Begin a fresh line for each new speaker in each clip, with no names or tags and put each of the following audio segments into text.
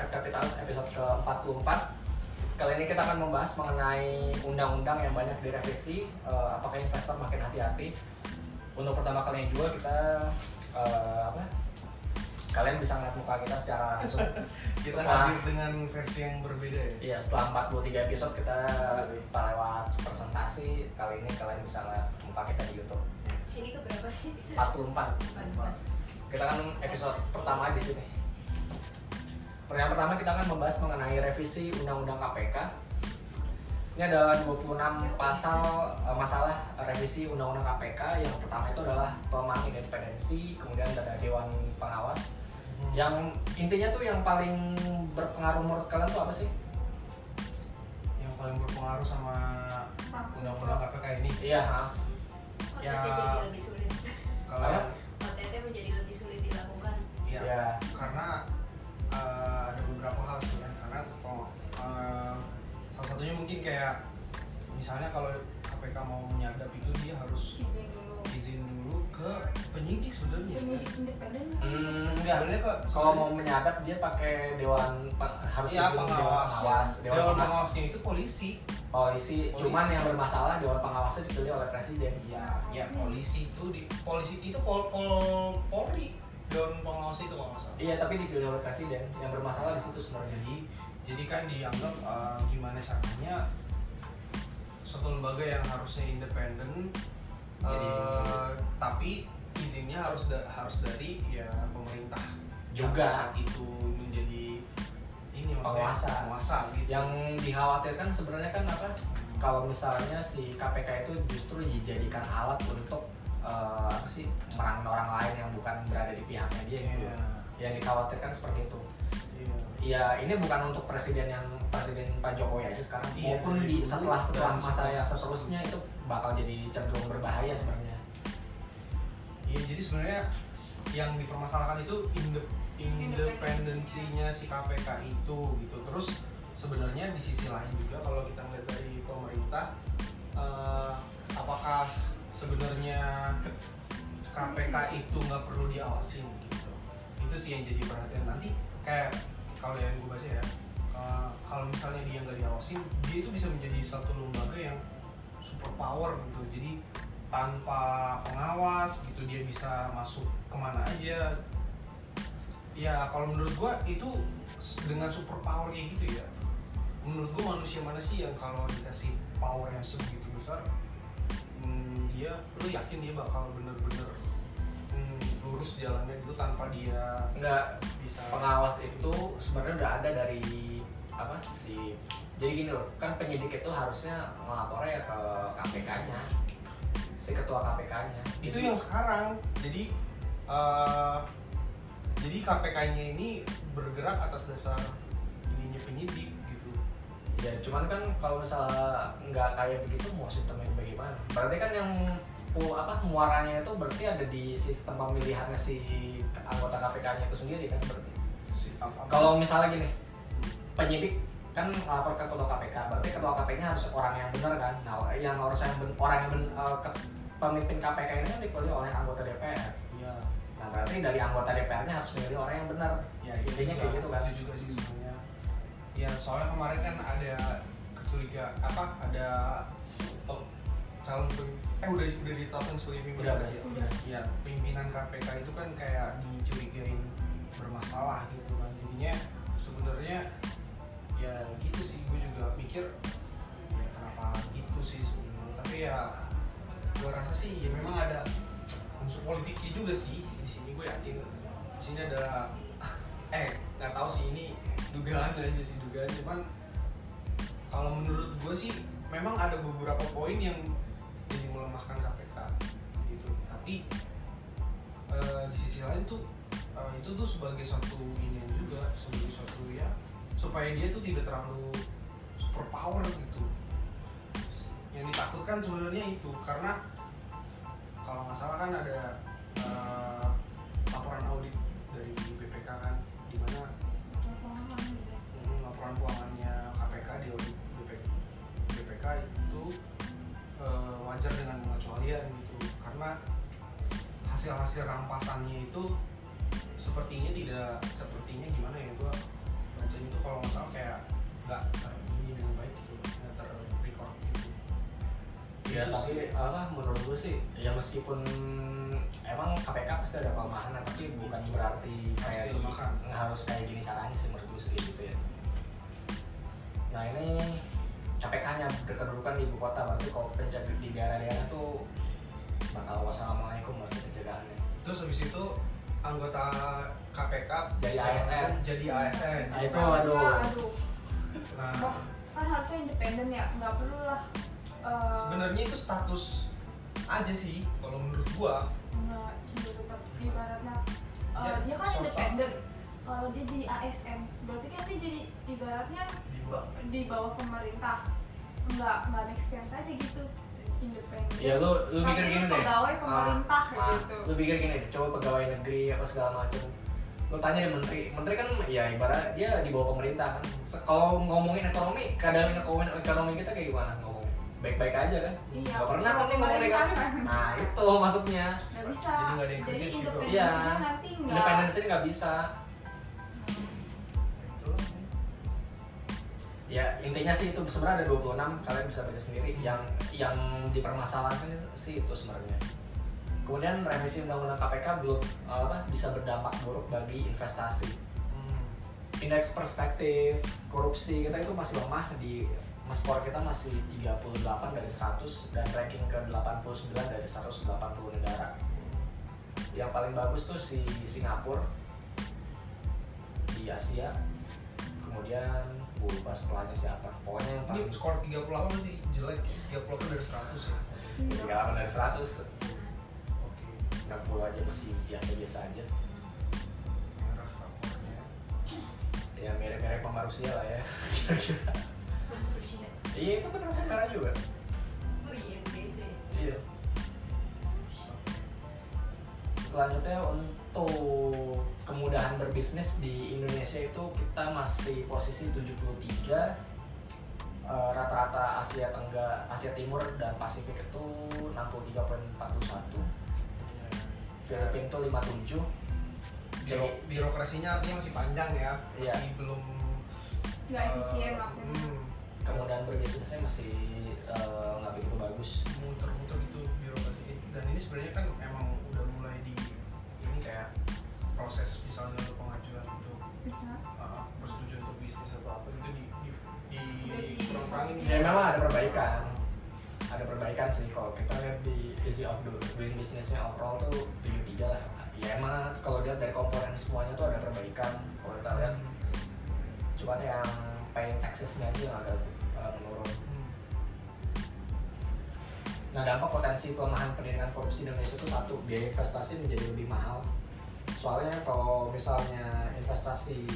Market Capitalis episode ke-44 Kali ini kita akan membahas mengenai undang-undang yang banyak direvisi eh, Apakah investor makin hati-hati Untuk pertama kalinya juga kita eh, apa? Kalian bisa ngeliat muka kita secara langsung
Kita
Setelah-
hadir dengan versi yang berbeda ya.
Iya setelah 43 episode kita, kita lewat presentasi Kali ini kalian bisa ngeliat muka kita di Youtube
Ini keberapa sih?
44
Empat.
kita kan episode pertama di sini. Yang pertama kita akan membahas mengenai revisi Undang-Undang KPK. Ini ada 26 pasal eh, masalah revisi Undang-Undang KPK. Yang pertama itu adalah pelemahan independensi, kemudian ada Dewan Pengawas. Yang intinya tuh yang paling berpengaruh menurut kalian tuh apa sih?
yang paling berpengaruh sama undang-undang KPK ini.
Iya, ha.
OTT
Ya.
jadi lebih sulit.
Kalau yang
OTT menjadi lebih sulit dilakukan.
ya,
Iya.
karena eh, ada beberapa hal sih ya. Karena kalau eh, salah satunya mungkin kayak misalnya kalau KPK mau menyadap itu dia harus
izin dulu
izin dulu ke penyidik sebenarnya.
penyidik independen
Hmm, enggak.
Sebenarnya kok
Kalau mau menyadap dia pakai dewan harus
ya
izin
pengawas.
dewan pengawas,
Dewan,
dewan pengawas.
pengawasnya itu polisi.
polisi.
Polisi.
Cuman yang bermasalah dewan pengawasnya dipilih oleh presiden.
Ya, ya polisi itu di polisi itu pol, pol polri dewan pengawas itu kalau nggak salah.
Iya, tapi dipilih oleh presiden. Yang bermasalah di situ sebenarnya.
Jadi jadi kan dianggap eh, gimana caranya suatu lembaga yang harusnya independen
Jadi-
eh, tapi izinnya harus da- harus dari ya pemerintah
Juga.
Saat itu menjadi ini
Penguasa.
penguasa gitu.
Yang dikhawatirkan sebenarnya kan apa? Kalau misalnya si KPK itu justru dijadikan alat untuk eh, apa sih merangin orang lain yang bukan berada di pihaknya dia gitu.
Iya.
Yang dikhawatirkan seperti itu.
Iya.
Ya ini bukan untuk presiden yang presiden Pak Jokowi aja sekarang,
Iya,
maupun di setelah setelah masa yang seterusnya itu bakal jadi cenderung berbahaya sebenarnya.
Iya, jadi sebenarnya yang dipermasalahkan itu inde- independensinya si KPK itu gitu. Terus sebenarnya di sisi lain juga kalau kita melihat dari pemerintah, eh, apakah sebenarnya KPK itu nggak perlu diawasin gitu? Itu sih yang jadi perhatian nanti. Kayak kalau yang gue baca ya, eh, kalau misalnya dia nggak diawasin, dia itu bisa menjadi satu lembaga yang super power gitu. Jadi tanpa pengawas gitu dia bisa masuk ke mana aja ya kalau menurut gua itu dengan super power kayak gitu ya menurut gua manusia mana sih yang kalau dikasih power yang sebegitu besar hmm, dia lu yakin dia bakal bener-bener hmm, lurus jalannya itu tanpa dia
Enggak,
bisa
pengawas itu sebenarnya udah ada dari apa si jadi gini loh kan penyidik itu harusnya melapornya ya ke KPK-nya si ketua KPK-nya
itu yang sekarang jadi eh, jadi KPK-nya ini bergerak atas dasar ininya penyidik
ya cuman kan kalau misalnya nggak kayak begitu mau sistemnya bagaimana? Berarti kan yang apa muaranya itu berarti ada di sistem pemilihannya si anggota KPK-nya itu sendiri kan berarti?
Si
kalau misalnya gini penyidik kan lapor ke ketua KPK berarti ketua KPK-nya harus orang yang benar kan? Nah yang harus yang ben- orang yang ben- eh, ke- pemimpin KPK ini kan dipilih oleh anggota DPR
ya
nah berarti dari anggota DPR-nya harus memilih orang yang benar.
Ya
intinya
juga,
kayak gitu kan?
Itu juga sih ya soalnya kemarin kan ada kecurigaan apa ada oh, calon eh udah udah ditetapkan sebagai pimpinan
Udah, udah,
ya?
udah.
ya pimpinan KPK itu kan kayak dicurigain bermasalah gitu kan jadinya sebenarnya ya gitu sih gue juga mikir ya kenapa gitu sih sebenarnya tapi ya gue rasa sih ya memang ada unsur politiknya juga sih di sini gue yakin di sini ada eh nggak tahu sih ini dugaan aja sih dugaan. Cuman kalau menurut gue sih memang ada beberapa poin yang jadi melemahkan KPK gitu. Tapi eh, di sisi lain tuh eh, itu tuh sebagai suatu ini juga sebagai suatu ya supaya dia tuh tidak terlalu super power gitu. Yang ditakutkan sebenarnya itu karena kalau nggak salah kan ada eh, laporan audit di mana laporan keuangannya KPK di audit BPK, BPK itu eh, wajar dengan pengecualian gitu karena hasil-hasil rampasannya itu sepertinya tidak sepertinya gimana ya gua bacanya itu kalau salah kayak nggak ini dengan baik gitu nggak terrecord gitu
Ya
Itu
tapi
sih.
apa menurut gue sih ya meskipun emang KPK pasti ada kelemahan tapi bukan berarti kayak harus kayak gini caranya sih menurut gue sih gitu ya. Nah ini KPK-nya berkedudukan di ibu kota berarti kalau penjaga di daerah-daerah tuh bakal wassalamualaikum berarti pencegahannya.
terus habis itu anggota KPK
Jadi ASN.
jadi ASN
Nah, itu aduh.
aduh
nah
kan harusnya independen ya nggak perlu lah eh,
sebenarnya itu status aja sih kalau menurut gua.
Nggak juga tetap ibaratnya eh,
Dia
dia kan
swasta.
independen. Kalau dia jadi ASN berarti kan dia jadi ibaratnya
di bawah.
di bawah pemerintah. Nggak nggak make sense aja gitu. Independen.
Ya lu lu pikir gini deh.
pegawai pemerintah
Ah, ah,
gitu.
Lu pikir gini deh, coba pegawai negeri apa segala macam. Lu tanya di menteri, menteri kan ya ibarat dia di bawah pemerintah kan. Kalau ngomongin ekonomi, kadang ngomongin ekonomi kita kayak gimana? Baik-baik aja kan?
Iya,
Gak pernah kan nih ngomong negatif. Nah itu maksudnya.
nggak bisa
Jadi nggak ada yang kritis gitu.
Iya.
independensinya nggak
Independensi nggak bisa.
itu
Ya intinya sih itu sebenarnya ada 26 kalian bisa baca sendiri. Yang yang dipermasalahkan sih itu sebenarnya. Kemudian revisi undang-undang KPK belum eh, apa bisa berdampak buruk bagi investasi.
hmm,
indeks perspektif korupsi kita itu masih lemah di skor kita masih 38 dari 100 dan ranking ke 89 dari 180 negara. Yang paling bagus tuh si Singapura di Asia. Kemudian gue lupa setelahnya siapa. Pokoknya yang
ini
paling
skor 38 berarti jelek 38 dari 100 ya
Iya.
38 dari 100.
oke
60 aja masih biasa-biasa aja.
merah rapornya
Ya mirip-mirip sama Rusia lah ya. Kira-kira. Iya itu kan merah juga.
Oh iya, gitu.
Iya. Selanjutnya untuk kemudahan berbisnis di Indonesia itu kita masih posisi 73 Eh, rata-rata Asia Tenggara, Asia Timur dan Pasifik itu 63.41 Filipina itu 57
Biro,
Jadi-
birokrasinya artinya masih panjang ya
Iya.
masih belum
nggak efisien
eh,
aku
hmm,
kemudahan berbisnisnya masih eh, nggak begitu bagus.
Muter-muter itu birokrasi. Dan ini sebenarnya kan emang udah mulai di ini kayak proses misalnya lu pengajuan untuk
bisa.
uh, persetujuan untuk bisnis atau apa gitu di di di
di-
ya memang ada perbaikan. Ada perbaikan sih. Kalau kita lihat di easy of do- doing businessnya overall tuh 73 lah. Ya emang kalau lihat dari komponen semuanya tuh ada perbaikan. Kalau kita lihat cuman yang paying taxesnya aja yang agak uh, menurun
Hmm.
nah dampak potensi pelemahan pendidikan korupsi di Indonesia itu satu biaya investasi menjadi lebih mahal soalnya kalau misalnya investasi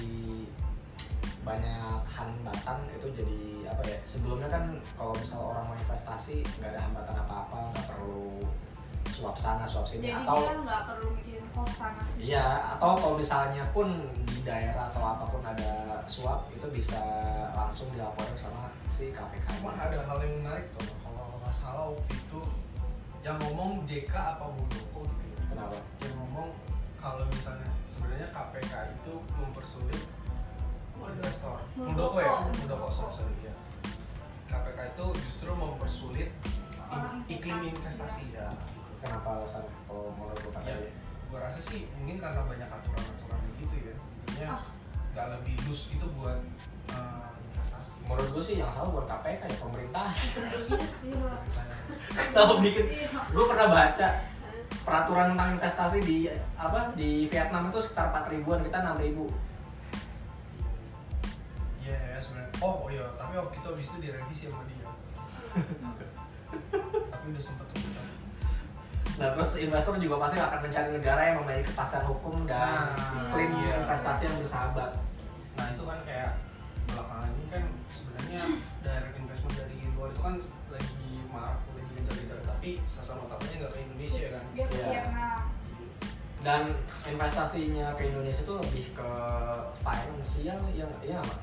banyak hambatan itu jadi apa ya sebelumnya kan kalau misal orang mau investasi nggak ada hambatan apa-apa nggak perlu suap sana suap sini
jadi
atau
dia nggak perlu mikirin kos sana sih
Iya, atau kalau misalnya pun di daerah atau apa pun ada suap itu bisa langsung dilaporin sama si KPK.
Cuma ada hal yang menarik tuh kalau nggak salah waktu itu yang ngomong JK apa Muldoko gitu.
Kenapa?
yang ngomong kalau misalnya sebenarnya KPK itu mempersulit investor
Muldoko.
Ya Muldoko sorry, sorry ya KPK itu justru mempersulit iklim
investasi.
ya
Kenapa alasan kalau menurut
ya
katanya?
Gue rasa sih mungkin karena banyak aturan-aturan gitu ya jadinya
Ah.
nggak lebih loose gitu buat uh, investasi
Menurut gue sih yang salah bukan KPK ya pemerintah.
iya
Tahu bikin.
iya
Gue pernah baca peraturan tentang investasi di apa di Vietnam itu sekitar 4 ribuan kita 6 ribu.
Iya ya sebenarnya. Oh, oh iya, tapi waktu itu habis itu direvisi sama dia. tapi udah sempet tuh.
Terus investor juga pasti akan mencari negara yang memiliki kepastian hukum dan
Nah,
iklim
iya.
investasi yang bersahabat.
Nah itu kan kayak belakangan ini kan sebenarnya direct investment dari luar itu kan lagi marak, lagi gencar-gencar. Tapi sasar notabene nggak ke Indonesia kan.
Iya.
Vietnam
dan investasinya ke Indonesia itu lebih ke finansial yang iya apa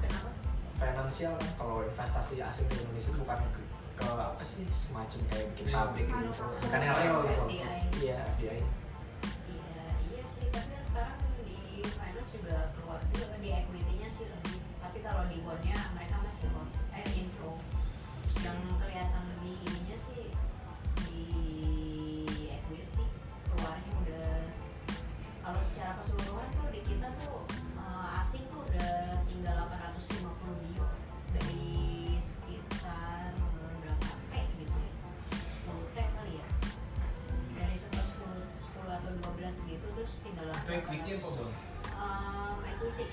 Kenapa?
finansial kan kalau investasi asing ke Indonesia bukan ke, ke apa sih semacam kayak bikin
Real.
pabrik gitu. Bukan yang gitu
FDI.
iya FDI
Iya, iya. Sih. Tapi kan sekarang di finance juga keluar juga kan di equity-nya sih lebih. Tapi kalau di bondnya mereka masih eh inflow yang kelihatan lebih ininya sih di equity keluarnya udah kalau secara keseluruhan tuh di kita tuh eh, asing tuh udah tinggal 850 bio 12 gitu terus tinggal
itu equity apa
800.
bang
Um, equity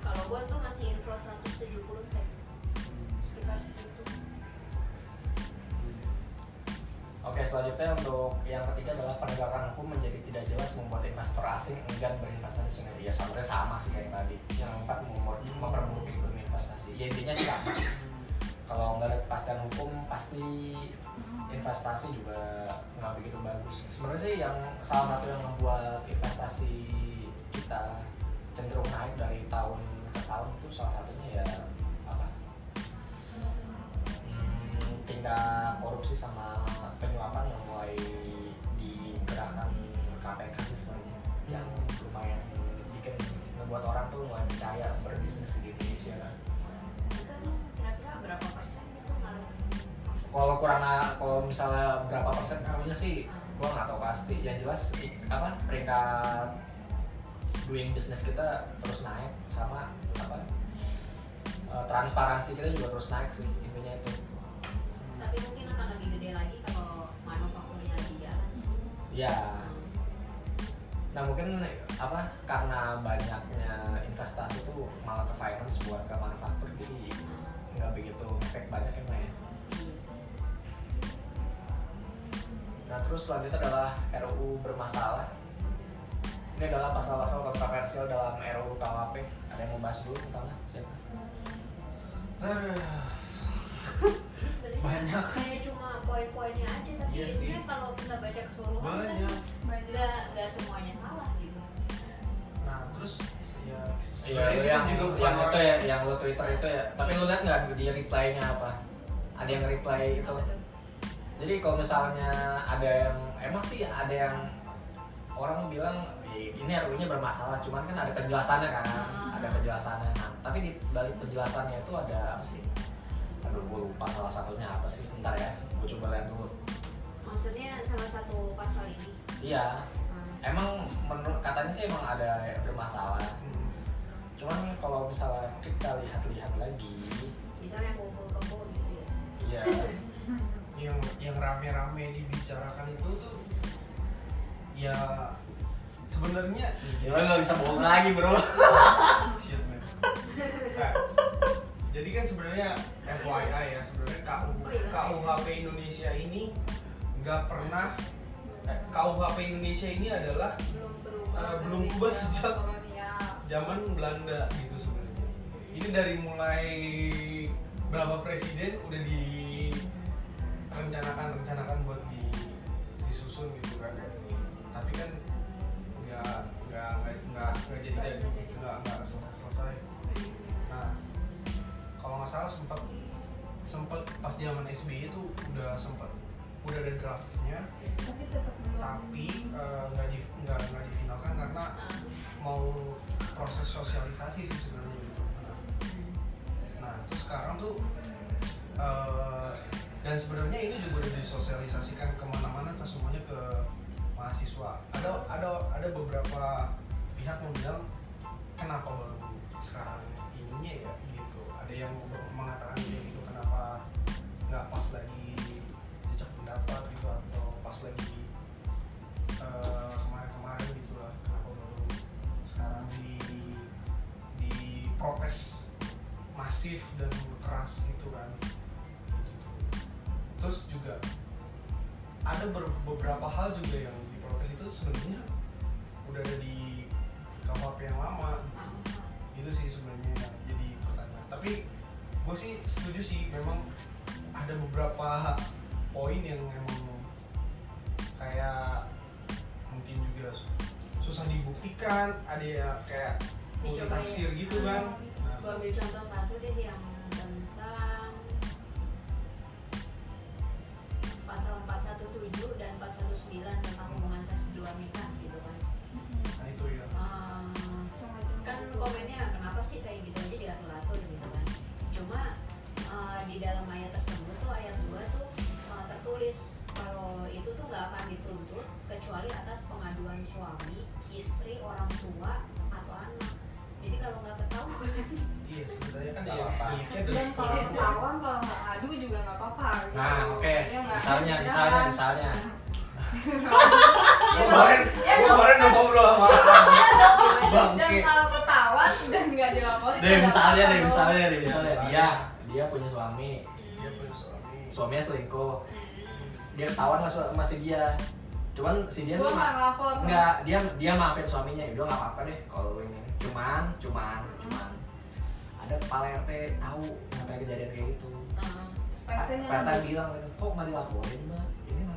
kalau gua tuh masih inflow 170 T sekitar segitu
Oke, selanjutnya untuk yang ketiga adalah penegakan hukum menjadi tidak jelas membuat investor asing enggan berinvestasi sendiri. Ya sebenarnya sama sih kayak tadi. Yang keempat memper- memperburuk iklim investasi. Ya intinya sih sama. Kalau nggak ada kepastian hukum pasti investasi juga nggak begitu bagus. Sebenarnya sih yang salah satu yang membuat investasi kita cenderung naik dari tahun ke tahun itu salah satunya ya apa? Hmm, tingkat korupsi sama penyuapan yang mulai digerakkan KPK sih sebenarnya yang lumayan bikin ngebuat orang tuh mulai percaya berbisnis di Indonesia kan.
itu kira-kira berapa persen
Kalau kurang kalau misalnya berapa persen ngaruhnya sih gua nggak tahu pasti. Yang jelas apa peringkat doing business kita terus naik sama apa eh, transparansi kita juga terus naik sih intinya itu.
tapi mungkin akan lebih gede lagi kalau manufakturnya lagi jalan sih
Ya, Nah mungkin apa karena banyaknya investasi itu malah ke finance buat ke manufaktur jadi nggak begitu efek banyak ya Mbak ya. Nah terus selanjutnya adalah RUU bermasalah. Ini adalah pasal-pasal kontroversial dalam RUU KUHP. Ada yang mau bahas dulu tentangnya? Siapa?
Banyak.
kayak cuma poin-poinnya aja tapi
Iya
sebenarnya kalau kita baca keseluruhan kan
Banyak.
nggak nggak semuanya salah gitu
Nah terus ya.
Iya,
kita
yang
juga bukan
yang itu ya, yang lu Twitter itu ya. Tapi lu lihat nggak di reply-nya apa? Ada yang reply itu.
Tuh?
Jadi kalau misalnya ada yang emang sih ada yang orang bilang "Ih, ini RU-nya bermasalah, cuman kan ada penjelasannya kan,
Ah.
ada penjelasannya. Nah, tapi di balik penjelasannya itu ada apa sih? Aduh, gue lupa salah satunya apa sih. Bentar ya, gue coba lihat dulu.
maksudnya salah satu pasal ini
Iya,
Hmm.
emang menurut katanya sih emang ada bermasalah.
Hmm.
Cuman kalau misalnya kita lihat-lihat lagi,
misalnya kumpul kebo gitu ya
iya,
yang yang rame-rame dibicarakan itu tuh ya sebenarnya
ya nggak bisa bohong lagi bro.
Man. Nah, jadi kan sebenarnya FYI ya sebenarnya KU,
Oh, iya.
KUHP Indonesia ini nggak pernah eh, KUHP Indonesia ini adalah
belum berubah
Eh, belum berubah sejak- zaman Belanda gitu sebenarnya. Ini dari mulai berapa presiden udah direncanakan rencanakan buat di disusun gitu kan. Tapi kan nggak nggak nggak nggak jadi jadi nggak nggak selesai selesai. Nah kalau nggak salah sempat sempat pas zaman SBY itu udah sempat udah ada draftnya
tapi tetap
tapi eh, nggak di nggak nggak difinalkan karena
Ah,
mau proses sosialisasi sih sebenarnya gitu. Nah, nah terus sekarang tuh eh, dan sebenarnya ini juga udah disosialisasikan ke mana-mana ke semuanya ke mahasiswa. Ada ada ada beberapa pihak yang bilang kenapa baru sekarang ininya ya gitu. Ada yang mengatakan gitu kenapa nggak pas lagi jejak pendapat gitu atau pas lagi eh, kemarin-kemarin gitu lah kenapa baru sekarang di di protes masif dan keras gitu kan. Terus juga ada ber- beberapa hal juga yang diprotes itu sebenarnya udah ada di KUHP yang lama
ah,
itu sih sebenarnya yang jadi pertanyaan. Tapi gue sih setuju sih memang ada beberapa poin yang emang kayak mungkin juga susah dibuktikan. Ada ya kayak multi tafsir gitu kan. Nah,
Gua ambil contoh satu deh yang sih kayak gitu aja diatur-atur gitu kan. Cuma uh, di dalam ayat tersebut tuh
ayat 2 tuh uh, tertulis kalau itu tuh
gak akan dituntut kecuali atas pengaduan suami istri orang tua atau anak. Jadi kalau nggak ketahuan.
Iya sebenarnya kan
nggak
apa
dan kalau ketahuan kalau nggak adu juga nggak apa-apa.
Nah iya, oke.
Iya okay.
misalnya
iya
misalnya
kan?
misalnya.
Hmm.
Kemarin,
dong.
kemarin udah ngobrol sama
dong,
si bangke.
dan kalau ketahuan dan nggak dilaporin
Deh misalnya, deh misalnya, deh misalnya dia dia punya suami,
dia punya suami
suaminya selingkuh, dia ketahuan sama si dia. Cuman si dia tuh
nggak
dia dia maafin suaminya, udah nggak apa-apa deh kalau ini. Cuman, cuman, cuman ada kepala RT tahu sampai kejadian kayak gitu.
Heeh.
PT-nya
Pak
kan
bilang kok nggak dilaporin mbak?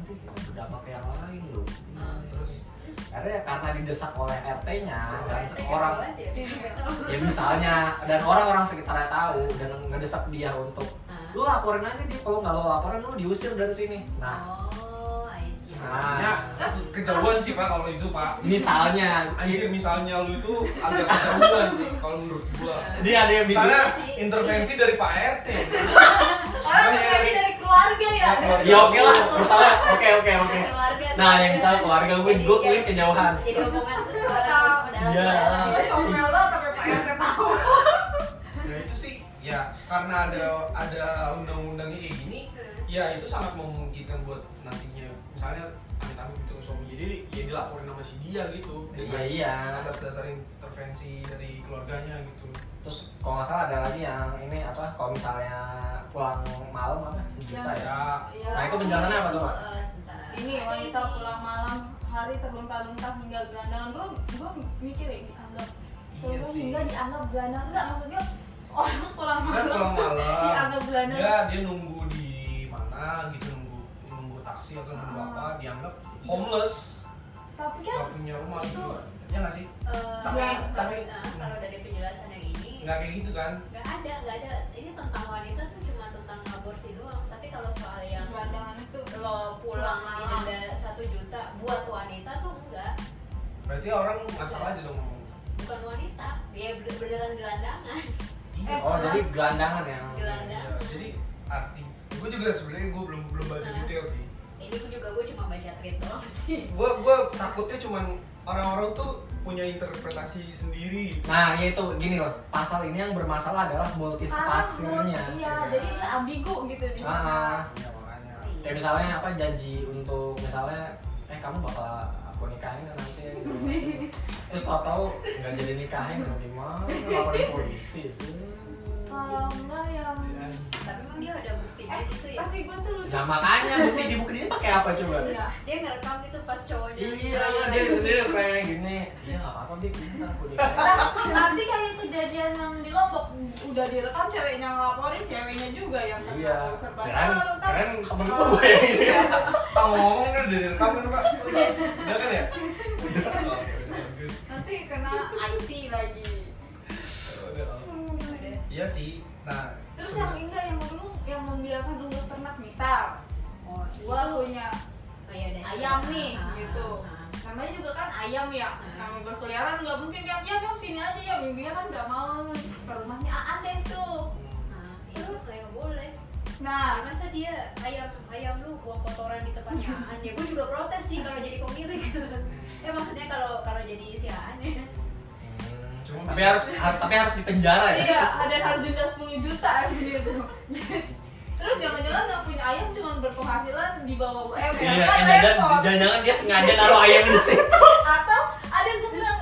Nanti kita berdampak ke yang lain loh. Ini,
Ah,
terus?
Terus?
Akhirnya karena didesak oleh RT-nya dan
ketahuan, dia bisa nggak tahu.
ya misalnya dan orang-orang sekitarnya tahu dan ngedesak dia untuk
Ah.
lu laporin aja dia kalau nggak lo laporin lu diusir dari sini. Nah,
oh
sebenarnya kejauhan sih pak kalau itu pak.
Misalnya.
Anjir misalnya lu itu agak kejauhan sih kalau menurut gua.
Dia ada yang
misalnya
sih.
intervensi dari Pak RT
orang terkasih
dari-
dari keluarga ya
Ya, keluarga.
Ya oke lah, misalnya oke oke oke.
Keluarga,
Nah, yang misalnya keluarga gue, gue gue kejauhan.
jadi omongan
Iya.
saudara-saudara
Iya.
Banget Pak RT tahu
ya itu sih ya karena ada ada undang-undangnya kayak gini ya itu sangat memungkinkan buat nantinya misalnya amit-amit gitu suami jadi ya dilaporin sama si dia gitu
Iya iya.
atas dasar intervensi dari keluarganya gitu
Terus kalau nggak salah ada lagi yang ini apa? Kalau misalnya pulang malam apa? Sejuta ya.
ya
Iya.
Nah, itu penjelasannya apa tuh, Pak?
Eh, sebentar.
ini wanita pulang malam hari terlunta-lunta hingga gelandangan gue gue mikir ya dianggap
iya
terus
sih
hingga dianggap gelandangan enggak maksudnya orang pulang
saya
malam
pulang malam
dianggap gelandangan
dia dia nunggu di mana gitu nunggu nunggu taksi atau nunggu
Ah.
apa dianggap homeless
tapi kan
nggak punya rumah
Itu-
gitu ya nggak sih
Eh,
Tapi-
kalau-
tapi-
eh, kalau dari penjelasan yang ini
nggak kayak gitu kan?
Nggak ada nggak ada. Ini tentang wanita tuh cuma tentang aborsi doang. Tapi kalau soal yang
gelandangan itu.
lo pulang
Pulang
di
malam.
denda satu juta buat wanita tuh enggak.
Berarti orang masalah aja dong ngomong.
Bukan wanita. Dia bener- beneran gelandangan.
Iya
Oh jadi gelandangan yang.
Gelandangan.
Iya, jadi arti gue juga sebenarnya gue belum belum baca
Nah.
detail sih.
Ini gue juga gue cuma baca tweet doang sih.
Gue gue takutnya cuman orang-orang tuh punya interpretasi sendiri
Nah ya itu gini loh. Pasal ini yang bermasalah adalah multi
karena
spasinya.
iya jadi dia ambigu gitu di
Ah.
mana
ya makanya
Kayak misalnya apa janji untuk misalnya eh kamu bakal aku nikahin nanti terus tau tau nggak jadi nikahin gimana laporin polisi sih
kalau enggak yang
tapi emang dia ada buktinya
eh
gitu ya?
tapi gue tuh lucu.
Nah makanya bukti di bukti ini pakai apa coba?
Terus
Iya.
dia ngerekam gitu pas cowoknya.
Iya dia dia kayak gini. Iya nggak apa-apa dia kita aku
Nah, nanti kayak kejadian yang di Lombok udah direkam ceweknya ngelaporin ceweknya juga yang kena
iya.
serba
keren keren temen
Oh.
gue ini
Ah, ngomong-ngomong ini udah direkam kan pak? Udah kan ya? Udah oh, udah
nanti kena IT lagi.
Udah.
Udah.
Iya sih. Nah
terus yang enggak yang mau yang membiarkan untuk ternak misal
oh
gua
itu
punya
oh, iya,
ayam nih
Ah,
gitu.
ah, ah.
namanya juga kan ayam ya.
Hmm.
namanya berkeliaran nggak mungkin kan? Ya kamu sini aja ya. Minggunya kan nggak mau ke rumahnya. Aan deh tuh
Nah, itu saya boleh.
Nah.
Ya, masa dia ayam ayam lu buang kotoran di tempatnya Aan ya? Gue juga protes sih kalau jadi pemilik. Ya maksudnya kalau kalau jadi si Aan ya.
Hmm, cuma
tapi
bisa-
harus har- tapi harus di penjara ya
iya ada harus denda 10 juta gitu terus jangan-jangan punya ayam cuma berpenghasilan di bawah UMR
Iya,
kan
kan jangan
repot.
jangan dia sengaja naruh ayam di situ.
atau ada yang bilang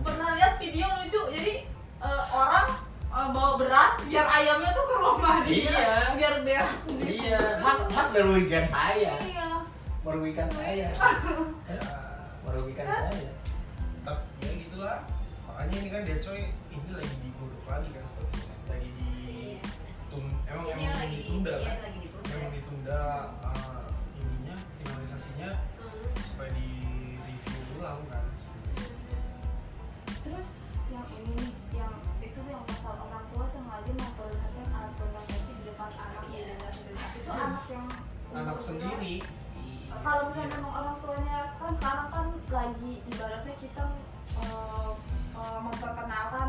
pernah lihat video lucu jadi eh, orang eh, bawa beras biar ayamnya tuh ke rumah dia
Iya.
biar berak
Iya, Mas Mas merugikan saya.
iya
Merugikan saya.
Ya,
Merugikan saya.
tapi ya gitulah makanya ini kan dia coy ini lagi digodok lagi kan sepertinya lagi di
Iya.
tun emang
ini
emang
yang lagi di
ditunda
iya,
kan
lagi ditunda
emang ditunda uh, ininya finalisasinya
Hmm.
supaya di review ulang kan
terus yang ini nih yang itu yang pasal orang tua sengaja memperlihatkan alat kontrasepsi di depan anak
Iya.
di sterilisasi. itu anak yang
anak sendiri
kalau misalnya memang orang tuanya kan sekarang kan lagi ibaratnya kita eh, memperkenalkan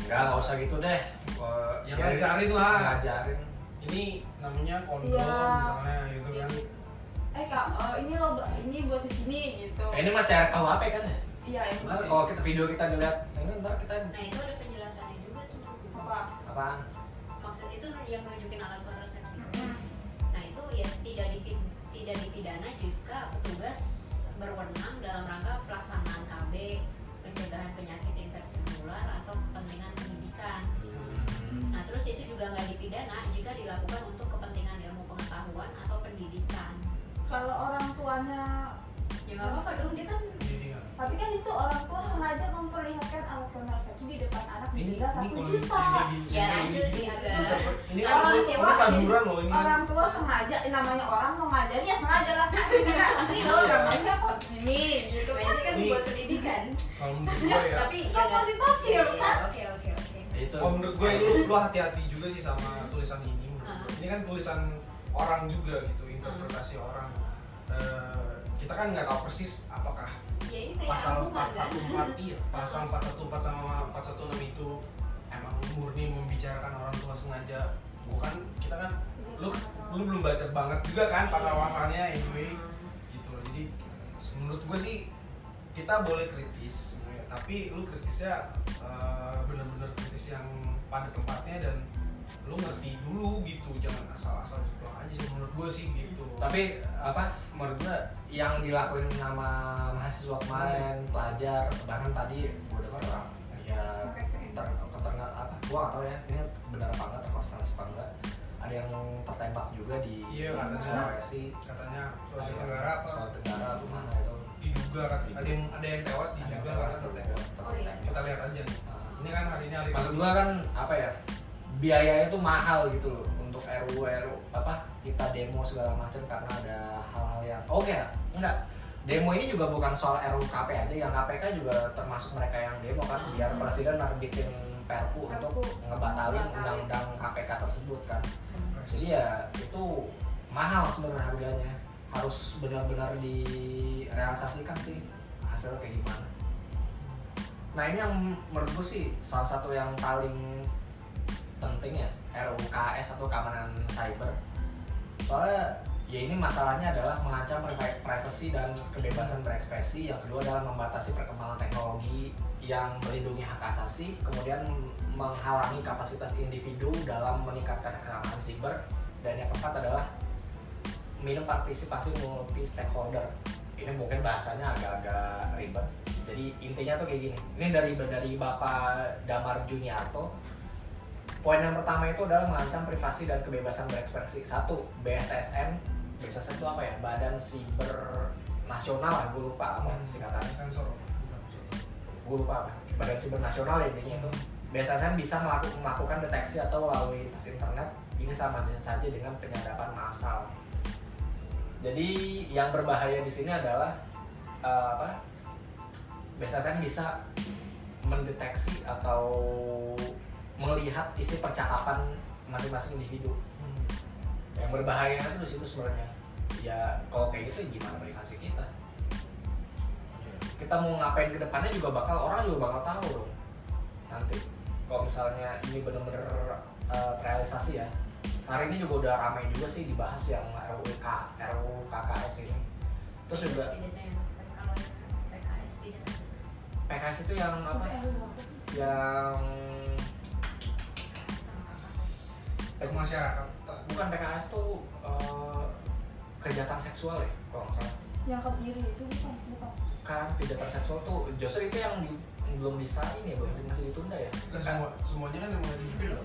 Enggak, enggak usah gitu deh. Gua-
yang ngajarin lah
Ngajarin.
ini namanya kondom
Iya.
misalnya gitu kan
eh kak eh, ini lo ini buat di sini ini gitu
Eh, ini masih RKUHP kan ya?
iya ini
Masih.
kalau kita video kita dilihat, ini ntar kita
Nah itu ada penjelasannya juga tuh.
apa
apaan?
Maksud itu yang nunjukin alat kontrasepsi.
Hmm.
Nah itu ya tidak dipi, tidak dipidana jika petugas berwenang dalam rangka pelaksanaan KB, pencegahan penyakit menular atau kepentingan pendidikan.
Hmm.
Nah terus itu juga nggak dipidana jika dilakukan untuk kepentingan ilmu pengetahuan atau pendidikan.
kalau orang tuanya
Ya nggak apa-apa dong dia kan
tapi kan itu orang tua sengaja memperlihatkan alat kontrasepsi di depan anak
ini
satu juta
Ya, rancu sih
ini-
agak-
ini
Orang
kan
tua
ini loh ini kan
orang tua sengaja eh, namanya orang mau ngajarin ya sengaja lah ini loh
Iya.
namanya ini gitu kan
kan
Ini-
buat pendidikan.
kalau menurut gue ya
Tapi ya
Kan ditafsir,
Iya,
kan?
Oke oke oke.
Itu.
kalau menurut gue lu lu hati-hati juga sih sama tulisan ini menurut gue. ini kan tulisan orang juga gitu interpretasi orang Eh, kita kan nggak tahu persis apakah
Ya
pasal
angkuhan, kan?
414 iya. Pasal 414 sama 416 itu emang murni membicarakan orang tua sengaja. Bukan kita kan lu lu belum baca banget juga kan pasal-pasalnya anyway. Gitu loh. Jadi menurut gue sih kita boleh kritis tapi lu kritisnya eh, bener-bener kritis yang pada tempatnya dan lu ngerti dulu gitu jangan asal-asal jeplak aja sih menurut gue sih gitu.
Tapi apa menurut gua yang dilakuin sama mahasiswa kemarin, pelajar, bahkan tadi gua dengar orang ya ter keterna apa gua nggak tahu ya ini benar apa enggak terkonfirmasi apa enggak ada yang tertembak juga di
Iya, katanya.
Sulawesi.
Katanya Sulawesi Tenggara apa?
Sulawesi Tenggara tuh mana itu.
Diduga kan ada yang ada yang tewas
ada yang
diduga
tewas
kan
tertembak
Oh, iya.
kita lihat aja. Nih
Nah,
ini kan hari ini hari
maksud gua kan apa ya biayanya tuh mahal gitu loh untuk RU RU apa kita demo segala macam karena ada hal-hal yang oke enggak demo ini juga bukan soal RUKP aja yang KPK juga termasuk mereka yang demo kan biar presiden nerbitin perpu untuk
Perpu.
ngebatalin
Batalin.
undang-undang KPK tersebut kan
Hmm.
jadi ya itu mahal sebenarnya harganya harus benar-benar direalisasikan sih hasilnya kayak gimana nah ini yang menurut gue sih salah satu yang paling penting ya RUKS atau keamanan cyber. Soalnya ya ini masalahnya adalah mengancam priva- privasi dan kebebasan berekspresi. Yang kedua adalah membatasi perkembangan teknologi yang melindungi hak asasi kemudian menghalangi kapasitas individu dalam meningkatkan keamanan siber. Dan yang keempat adalah minim partisipasi multi stakeholder. Ini mungkin bahasanya agak-agak ribet. Jadi intinya tuh kayak gini. Ini dari dari bapak Damar Juniarto poin yang pertama itu adalah mengancam privasi dan kebebasan berekspresi. Satu BSSN BSSN itu apa ya? Badan Siber Nasional lah gue lupa apa singkatannya.
Sensor.
Gue lupa apa. Badan Siber Nasional ya intinya itu. BSSN bisa melaku- melakukan deteksi atau melalui lintas internet. Ini sama saja dengan penyadapan massal. Jadi yang berbahaya di sini adalah eh, apa? BSSN bisa mendeteksi atau melihat isi percakapan masing-masing individu.
Hmm.
yang berbahaya itu di situ sebenarnya. Ya kalau kayak gitu gimana privasi kita? Kita mau ngapain ke depannya juga bakal orang juga bakal tahu dong. Nanti kalau misalnya ini bener-bener uh, terrealisasi ya hari ini juga udah ramai juga sih dibahas yang RUK RUU KKS ini. Terus juga
PKS
itu yang apa?
Itu yang
Baik masyarakat
bukan PKS tuh uh, kejahatan seksual ya kalau nggak salah.
Yang kebiri itu bukan bukan.
Kan kejahatan seksual tuh justru itu yang di- yang belum bisa ini ya belum masih ditunda ya.
Nggak semua semuanya kan yang di
Iya.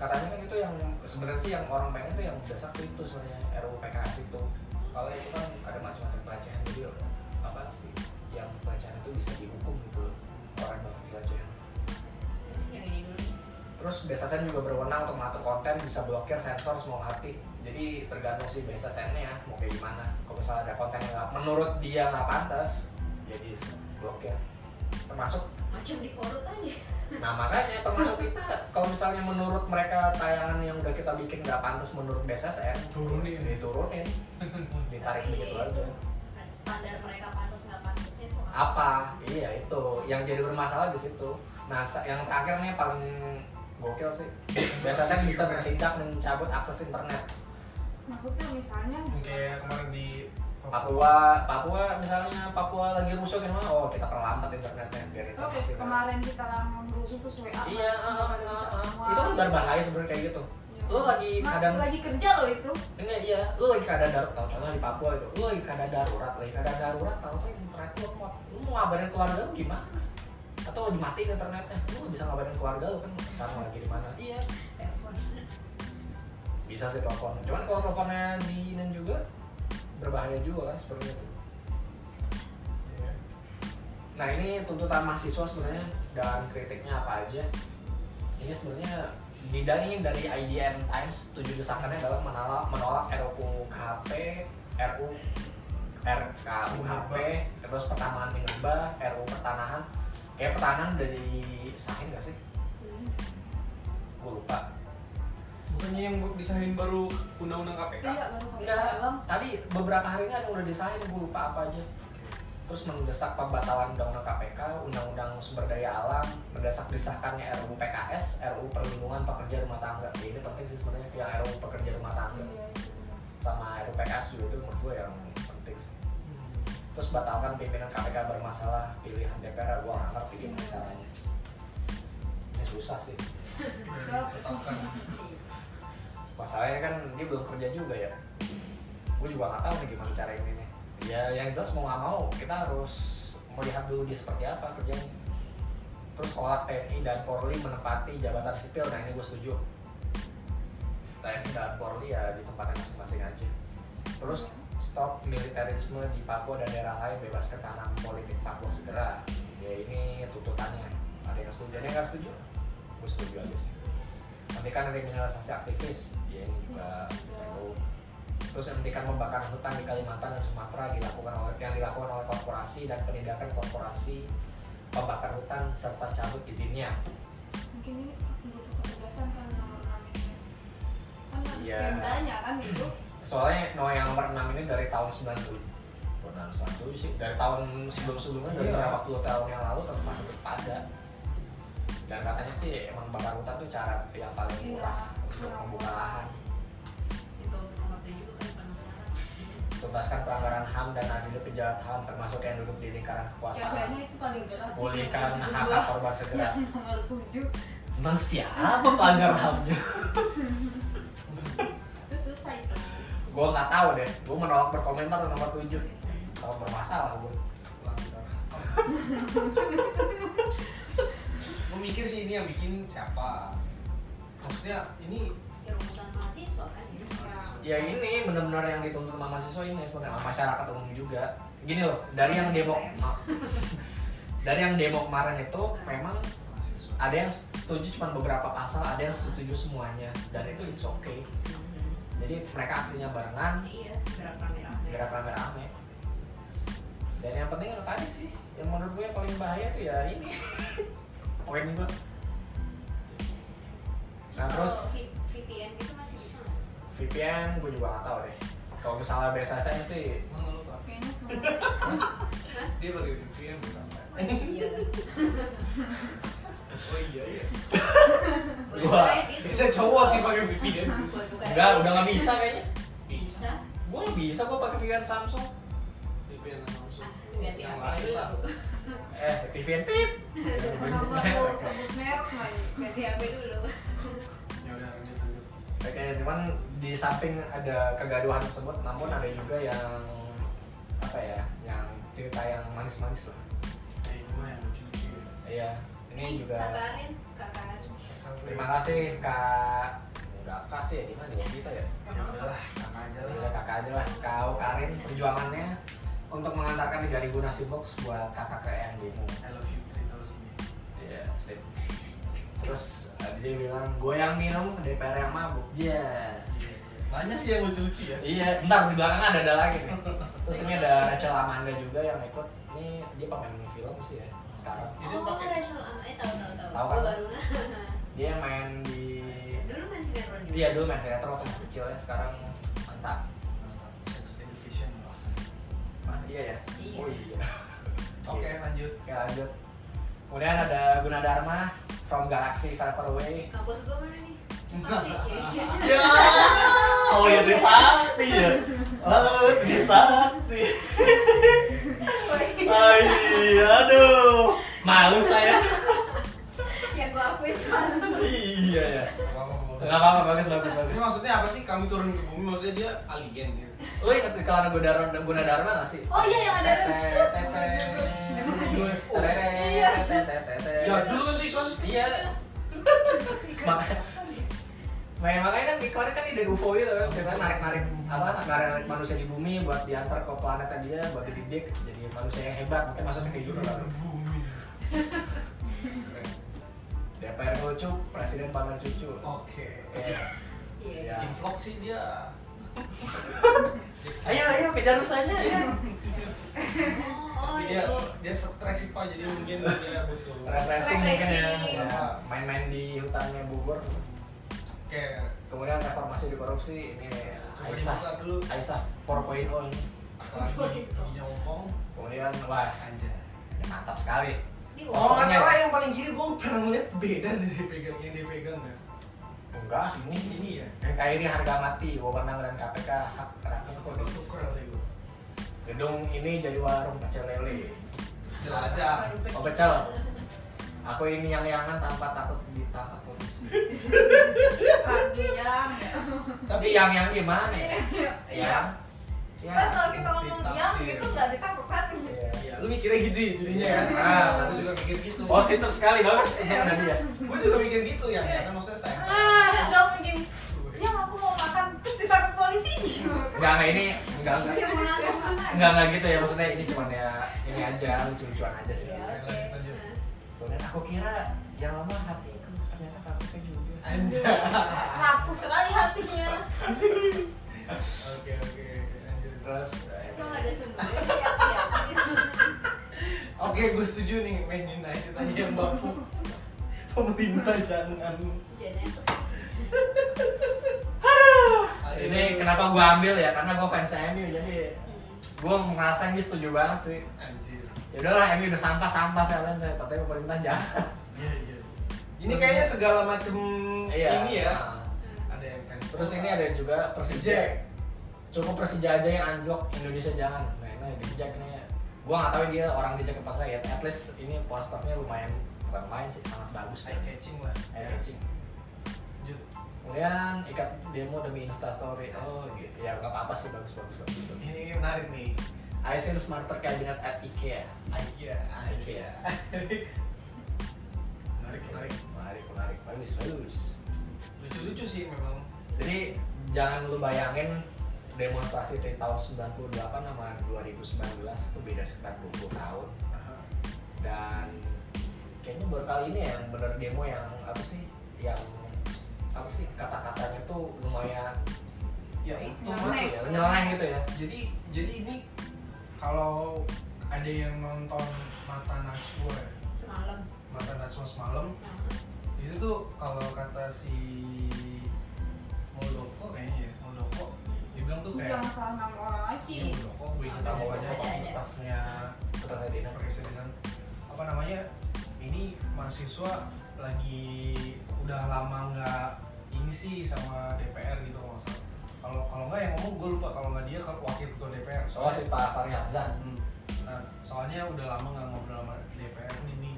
katanya kan itu yang sebenarnya sih yang orang pengen tuh yang dasar tuh itu sebenarnya RUU PKS itu. Kalau itu kan ada macam-macam pelecehan jadi apa sih yang pelecehan itu bisa dihukum gitu loh. Orang yang pelecehan
dulu.
Terus BSSN juga berwenang untuk mengatur konten bisa blokir sensor semua hati. Jadi tergantung si BSSN nya mau kayak gimana. Kalau misalnya ada konten yang nggak menurut dia nggak pantas jadi blokir. Termasuk
Macam di korut aja.
Nah makanya termasuk kita kalau misalnya menurut mereka tayangan yang udah kita bikin nggak pantas menurut BSSN
Turunin.
diturunin. Ditarik
Tapi
begitu
itu
aja.
standar mereka pantas nggak pantasnya itu
apa? Iya itu. Yang jadi bermasalah di situ. Nah yang terakhir nih paling gokil sih. BSSN bisa bertindak mencabut akses internet.
Maksudnya misalnya
Yang kayak kemarin di
Papua. Papua misalnya Papua lagi rusuh gimana? Oh kita perlambat internetnya biar
Oke,
internet
kemarin kita lama merusuh terus WA
iya
kan,
ah,
pada
ah, ah.
semua.
itu kan berbahaya sebenarnya kayak gitu.
Iya.
lo lagi
Ma-
kadang
lagi kerja loh itu.
Enggak iya. Lo lagi keadaan darurat tau contohnya di Papua itu. Lo lagi keadaan darurat lagi keadaan darurat tau tuh internet lo mau lo mau ngabarin keluarga lo gimana atau dimatiin internetnya. Nggak bisa ngabarin keluarga lo kan? Sekarang lagi di mana? Iya.
Telepon
bisa sih telepon. Cuman kalau teleponnya di ini juga berbahaya juga kan seperti itu
Iya.
nah ini tuntutan mahasiswa sebenarnya dan kritiknya apa aja? Ini sebenarnya bidangin dari IDN Times tujuh desakannya adalah menolak menolak RUU KHP RU RKUHP terus pertanahan minerba RU pertanahan kayak pertanahan udah disahin gak sih gue lupa
bukannya yang disahin baru undang-undang KPK
iya baru
tadi beberapa hari ini ada yang udah disahin, gue lupa apa aja. Terus mendesak pembatalan undang-undang KPK, undang-undang sumber daya alam, mendesak disahkannya RUU PKS, RUU perlindungan pekerja rumah tangga. Ya, ini penting sih sebenarnya yang RUU pekerja rumah tangga
Iya, itu benar.
sama RUU PKS juga itu menurut gue yang. Terus batalkan pimpinan KPK bermasalah pilihan DPR, gue nggak ngerti gimana caranya. Ini susah sih. Masalahnya kan dia belum kerja juga ya. Gue juga nggak tahu nih gimana cara ini nih. Ya yang jelas mau nggak mau kita harus melihat dulu dia seperti apa kerjanya. Terus tolak TNI dan Polri menempati jabatan sipil. Nah ini gue setuju. TNI dan Polri ya di tempatnya masing-masing aja. Terus stop militerisme di Papua dan daerah lain bebaskan tahanan politik Papua segera. Ya ini tuntutannya. Ada yang setuju ada yang nggak setuju? Gue setuju aja sih. Hentikan kriminalisasi aktivis. Ya ini juga perlu. Terus hentikan pembakaran hutan di Kalimantan dan Sumatera dilakukan oleh yang dilakukan oleh korporasi dan penindakan korporasi pembakar hutan serta cabut izinnya.
Mungkin ini butuh ketegasan kan nomor enam ini. Kan
Iya.
pemdanya kan itu
soalnya no yang nomor 6 ini dari tahun 97 bukan 97 sih. Dari tahun sebelum-sebelumnya dari
Iya.
beberapa puluh tahun yang lalu tetap masih tetap ada. Dan katanya sih emang bakar hutan tuh cara yang paling
Iya,
murah untuk membuka lahan.
Itu nomor tujuh kan penasaran
tuntaskan pelanggaran HAM dan adil pejabat HAM termasuk yang duduk di lingkaran
ya
kekuasaan
kayaknya itu paling berat sih.
Pulihkan hak hak korban segera.
Yang nomor tujuh.
Emang siapa pelanggar HAM-nya? gue nggak tahu deh. Gue menolak berkomentar tentang nomor 7 kalau bermasalah gue
gue mikir sih ini yang bikin siapa. Maksudnya ini
ya mahasiswa kan ya
ya ini benar-benar yang dituntut sama mahasiswa ini sebenarnya sama masyarakat umum juga. Gini loh dari yang demo dari yang demo kemarin itu memang
mahasiswa.
ada yang setuju cuma beberapa pasal ada yang setuju semuanya. Dan itu it's okay jadi mereka aksinya barengan.
Iya gerak rame-rame.
Gerak rame-rame. Dan yang penting yang tadi sih yang menurut gue yang paling bahaya tuh ya ini. Poin gue nah terus
VPN itu masih bisa nggak?
VPN gue juga gak tahu deh. Kalau misalnya BSSN sih
nggak lupa dia pakai VPN bukan
Oh iya
oh iya iya
Gua-
biasa cowok sih pakai VPN
enggak udah gak bisa kayaknya.
Bisa.
Gue gak bisa gue pakai VPN Samsung.
VPN langsung
ah
yang lain lah.
Eh VPN pip.
Kenapa lu sebut merek lagi.
Ganti HP dulu.
Ya udah lanjut lanjut.
Oke, cuman di samping ada kegaduhan tersebut, namun ada juga yang apa ya, yang cerita yang manis-manis lah.
ya itu mah yang lucu lucu
Iya, ini juga
Kak Kak
terima kasih kak, enggak kak sih, di mana ya kita ya?
ya udahlah kakak aja
Ya
lah
udah kakak aja lah, kau Karin perjuangannya untuk mengantarkan 3000 nasi box buat kakak ke yang demo.
I love you 3000
Iya, sip. Terus eh, dia bilang, gue yang minum, DPR yang mabuk. Ya.
banyak sih yang lucu lucu ya
Iya, ntar di belakang ada ada lagi nih. Terus ini ada Rachel Amanda juga yang ikut. Ini dia pemain film sih ya sekarang.
Itu
oh
pakai-
Rachel Ama eh tahu tahu tahu
Tahu
gue
kan?
baru nah
Dia yang main di
dulu main sinetron juga
Iya dulu main sinetron waktu masih kecil ya, sekarang mantap.
Mantap. sex education langsung
Ah, iya ya.
Iya.
Oh iya.
oke lanjut
Oke lanjut. Kemudian ada Gunadarma from Galaxy Far Far Away.
kampus gue mana nih Sakti ya.
Ya. Oh ya Trisakti ya. Oh Trisakti. Ay, aduh. Malu saya.
Yang gue akuin salah.
Iya ya.
Apa-apa.
Gak apa-apa, bagus, bagus, bagus.
Ini maksudnya apa sih kami turun ke bumi? Maksudnya dia alien gitu.
Lo inget kalau Guna Dharma, Guna Dharma gak sih?
Oh iya, yang ada
Tete,
set.
tete,
UFO.
tete,
Iya.
tete, tete.
Ya dulu kan iklan.
Iya. Makanya Makanya makanya kan iklannya kan ide UFO itu kan kita narik-narik apa narik-narik manusia di bumi buat diantar ke planetnya dia buat dididik jadi manusia yang hebat mungkin maksudnya kayak gitu kan
bumi.
DPR lucu presiden pamer cucu
Oke.
Iya.
Iya.
Siap.
Invlog sih dia.
Ayo ayo kejar rusanya ya.
Oh,
dia
iya.
dia stres sih pak, jadi mungkin dia butuh.
refreshing mungkin ya. Ya, main-main di hutannya Bogor
Kayak
kemudian reformasi di korupsi ini Aisyah
dulu.
Aisyah 4.0 ini
Apalagi giginya ompong.
kemudian wah
Anjay.
ya mantap sekali
Ini
Oh nggak salah yang paling kiri gue pernah ngeliat beda dari dipegang yang dia pegang ya.
enggak ini
Ini ya.
yang kayak ini harga mati wewenang dan KPK hak
gue.
gedung ini jadi warung pecel lele
Jelajah.
oh pecel aku ini yang yangan tanpa takut ditangkap
yang.
tapi yang yang gimana ya
Iya.
ya
Kan kalau kita ngomong yang gitu nggak ditangkap kan?
Iya.
Iya, lu mikirnya gitu ya jadinya
Iya.
kan?
Ah, bagus.
juga mikir gitu.
positif sekali bagus ini ada dia
gue juga mikir gitu ya, ya kan maksudnya sayang
Ah, dong begini. Yang aku mau makan terus ditangkap polisi.
enggak enggak ini enggak enggak
nangkep makan.
enggak enggak gitu ya maksudnya ini cuman ya ini aja lucu-lucuan aja sih
Ya,
kemudian aku kira yang lama hatiku
Anjay.
Rapuh sekali hatinya.
Oke oke lanjut.
terus
gak ada sumbernya.
Oke, gue setuju nih Man United aja yang baku. Pemerintah jangan.
Ini kenapa gua ambil ya karena gua fans MU jadi gua merasa ini setuju banget sih
Anjir.
ya udahlah MU udah sampah sampah saya lihat tapi pemerintah jangan
Iya iya. Ini kayaknya segala macem
iya
ini ya.
Nah,
Ada yang kan.
terus ini ada juga Persija cukup Persija aja yang anjlok Indonesia jangan nah ini dijak nih gua nggak tahu dia orang dijak apa enggak ya at least ini posternya lumayan bukan main sih sangat bagus
eye catching lah.
eye
Ya.
catching
Lanjut.
kemudian ikat demo demi instastory oh gitu ya nggak apa-apa sih bagus bagus bagus, bagus.
Ini menarik nih.
I seen smarter cabinet at IKEA
IKEA.
IKEA
Menarik menarik.
menarik menarik bagus bagus
Lucu-lucu sih memang.
jadi jangan lu bayangin demonstrasi dari tahun 98 sama 2019 itu beda sekitar 20 tahun dan kayaknya baru kali ini ya yang bener demo yang apa sih yang apa sih kata-katanya tuh lumayan
Ya itu
Nyeleneh.
mas.
ya, nyeleneh gitu ya
Jadi jadi ini kalau ada yang nonton Mata Najwa ya,
Semalam.
Mata Najwa semalam itu tuh kalau kata si Muldoko kayaknya ya Muldoko dia bilang tuh kayak
Jangan salah nama orang
Iya
lagi.
Muldoko gue ingat
ada,
waktu
ada.
staffnya presiden apa namanya ini mahasiswa lagi udah lama nggak ini sih sama DPR gitu kalau nggak salah kalau kalau nggak yang ngomong gue lupa kalau nggak dia kalau wakil ketua DPR
soalnya si Pak Fahri Hamzah
Hmm. Nah, soalnya udah lama nggak ngobrol sama DPR jadinya